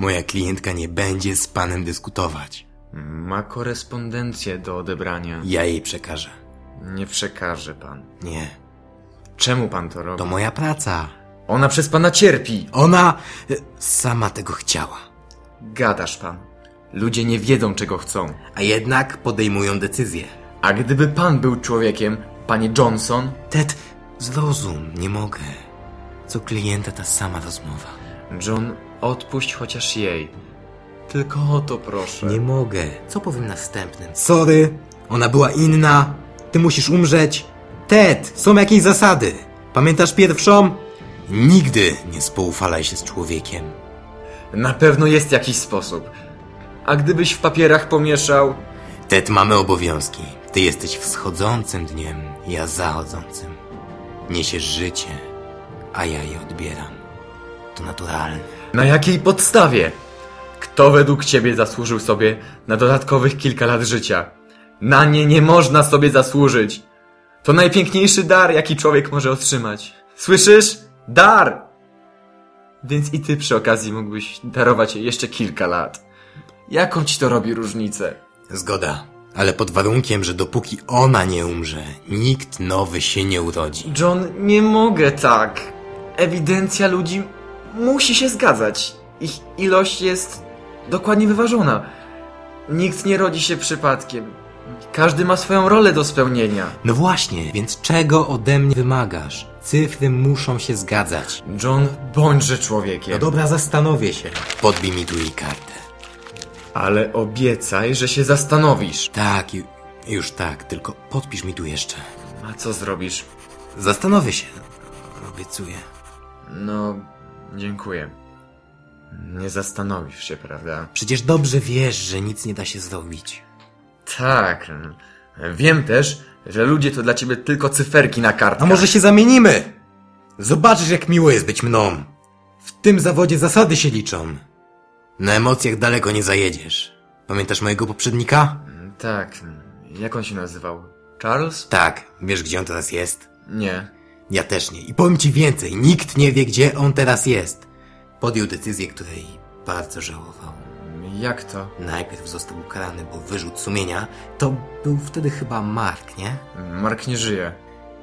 Moja klientka nie będzie z panem dyskutować. Ma korespondencję do odebrania. Ja jej przekażę. Nie przekaże pan. Nie, Czemu pan to robi? to moja praca. Ona przez pana cierpi. Ona e, sama tego chciała. Gadasz pan. Ludzie nie wiedzą, czego chcą. A jednak podejmują decyzje. A gdyby pan był człowiekiem, panie Johnson, Ted, zrozum, nie mogę. Co klienta ta sama rozmowa. John, odpuść chociaż jej. Tylko o to proszę. Nie mogę. Co powiem następnym? Sorry, ona była inna. Ty musisz umrzeć. Ted, są jakieś zasady. Pamiętasz pierwszą? Nigdy nie spoufalaj się z człowiekiem. Na pewno jest jakiś sposób. A gdybyś w papierach pomieszał... Ted, mamy obowiązki. Ty jesteś wschodzącym dniem, ja zachodzącym. Niesiesz życie, a ja je odbieram. To naturalne. Na jakiej podstawie? Kto według ciebie zasłużył sobie na dodatkowych kilka lat życia? Na nie nie można sobie zasłużyć. To najpiękniejszy dar, jaki człowiek może otrzymać. Słyszysz? Dar! Więc i ty przy okazji mógłbyś darować jej jeszcze kilka lat. Jaką ci to robi różnicę? Zgoda. Ale pod warunkiem, że dopóki ona nie umrze, nikt nowy się nie urodzi. John, nie mogę tak. Ewidencja ludzi musi się zgadzać. Ich ilość jest dokładnie wyważona. Nikt nie rodzi się przypadkiem. Każdy ma swoją rolę do spełnienia. No właśnie, więc czego ode mnie wymagasz? Cyfry muszą się zgadzać. John, bądźże człowiekiem. No dobra, zastanowię się. Podbij mi tu jej kartę. Ale obiecaj, że się zastanowisz. Tak, ju- już tak, tylko podpisz mi tu jeszcze. A co zrobisz? Zastanowię się. Obiecuję. No, dziękuję. Nie zastanowisz się, prawda? Przecież dobrze wiesz, że nic nie da się zrobić. Tak. Wiem też, że ludzie to dla ciebie tylko cyferki na kartkach. A może się zamienimy? Zobaczysz, jak miło jest być mną. W tym zawodzie zasady się liczą. Na emocjach daleko nie zajedziesz. Pamiętasz mojego poprzednika? Tak. Jak on się nazywał? Charles? Tak, wiesz gdzie on teraz jest? Nie. Ja też nie. I powiem ci więcej, nikt nie wie, gdzie on teraz jest. Podjął decyzję, której bardzo żałował. Jak to? Najpierw został ukarany, bo wyrzut sumienia to był wtedy chyba Mark, nie? Mark nie żyje.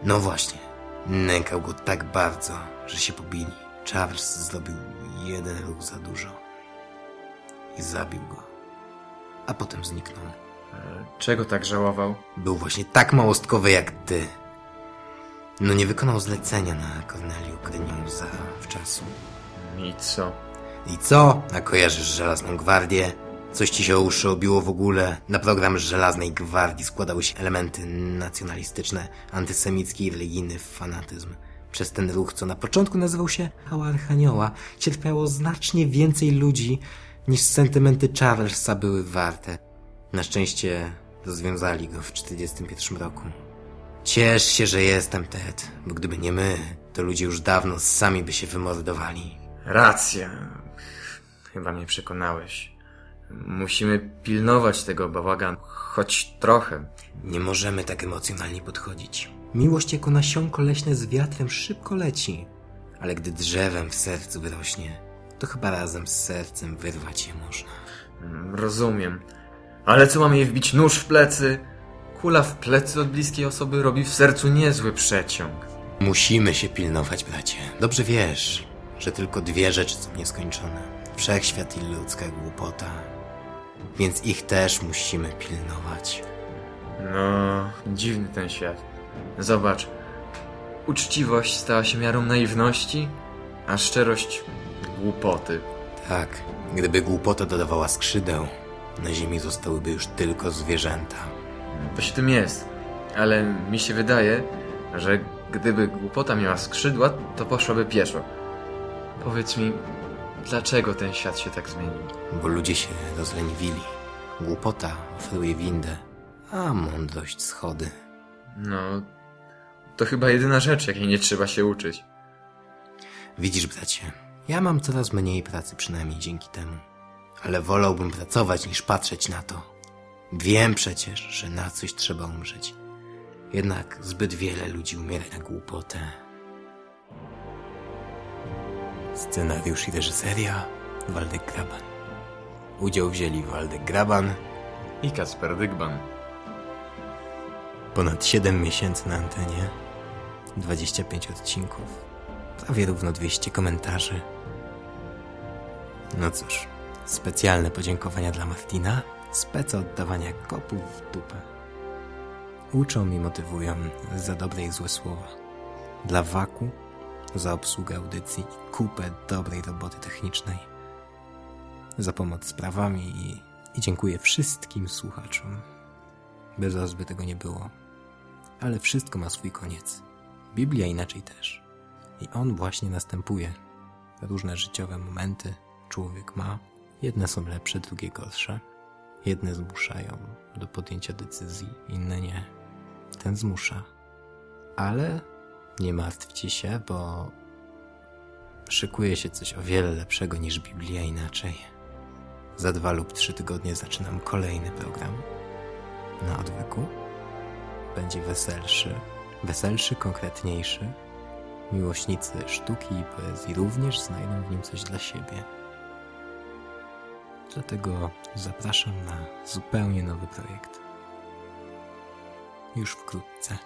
No właśnie. Nękał go tak bardzo, że się pobili. Charles zrobił jeden ruch za dużo. I zabił go. A potem zniknął. Czego tak żałował? Był właśnie tak małostkowy jak ty. No nie wykonał zlecenia na Corneliu Krynią za wczasu. I co? I co? A kojarzysz Żelazną Gwardię? Coś ci się o uszy obiło w ogóle? Na program Żelaznej Gwardii składały się elementy nacjonalistyczne, antysemicki i religijny fanatyzm. Przez ten ruch, co na początku nazywał się Hała Archanioła, cierpiało znacznie więcej ludzi niż sentymenty Charlesa były warte. Na szczęście rozwiązali go w 1941 roku. Ciesz się, że jestem Ted, bo gdyby nie my, to ludzie już dawno sami by się wymordowali. Racja. Chyba mnie przekonałeś. Musimy pilnować tego bałaganu. Choć trochę. Nie możemy tak emocjonalnie podchodzić. Miłość jako nasionko leśne z wiatrem szybko leci, ale gdy drzewem w sercu wyrośnie, to chyba razem z sercem wyrwać je można. Mm, Rozumiem. Ale co mam jej wbić nóż w plecy? Kula w plecy od bliskiej osoby robi w sercu niezły przeciąg. Musimy się pilnować, bracie. Dobrze wiesz, że tylko dwie rzeczy są nieskończone. Wszechświat i ludzka głupota. Więc ich też musimy pilnować. No, dziwny ten świat. Zobacz. Uczciwość stała się miarą naiwności, a szczerość głupoty. Tak, gdyby głupota dodawała skrzydeł, na ziemi zostałyby już tylko zwierzęta. To się tym jest. Ale mi się wydaje, że gdyby głupota miała skrzydła, to poszłaby pieszo. Powiedz mi, dlaczego ten świat się tak zmienił? bo ludzie się rozleniwili. Głupota oferuje windę, a mądrość schody. No, to chyba jedyna rzecz, jakiej nie trzeba się uczyć. Widzisz, bracie, ja mam coraz mniej pracy, przynajmniej dzięki temu. Ale wolałbym pracować niż patrzeć na to. Wiem przecież, że na coś trzeba umrzeć. Jednak zbyt wiele ludzi umiera na głupotę. Scenariusz i reżyseria Waldek Graban. Udział wzięli Waldek Graban, I Kasper Dygban. ponad 7 miesięcy na antenie, 25 odcinków, prawie równo 200 komentarzy. No cóż, specjalne podziękowania dla Martina, speca oddawania kopów w dupę. Uczą i motywują za dobre i złe słowa. Dla Waku za obsługę audycji i kupę dobrej roboty technicznej. Za pomoc z prawami i, i dziękuję wszystkim słuchaczom. Bez was by tego nie było. Ale wszystko ma swój koniec. Biblia inaczej też. I on właśnie następuje. Różne życiowe momenty człowiek ma. Jedne są lepsze, drugie gorsze. Jedne zmuszają do podjęcia decyzji, inne nie. Ten zmusza. Ale nie martwcie się, bo szykuje się coś o wiele lepszego niż Biblia inaczej. Za dwa lub trzy tygodnie zaczynam kolejny program na odwyku. Będzie weselszy, weselszy, konkretniejszy. Miłośnicy sztuki i poezji również znajdą w nim coś dla siebie. Dlatego zapraszam na zupełnie nowy projekt. Już wkrótce.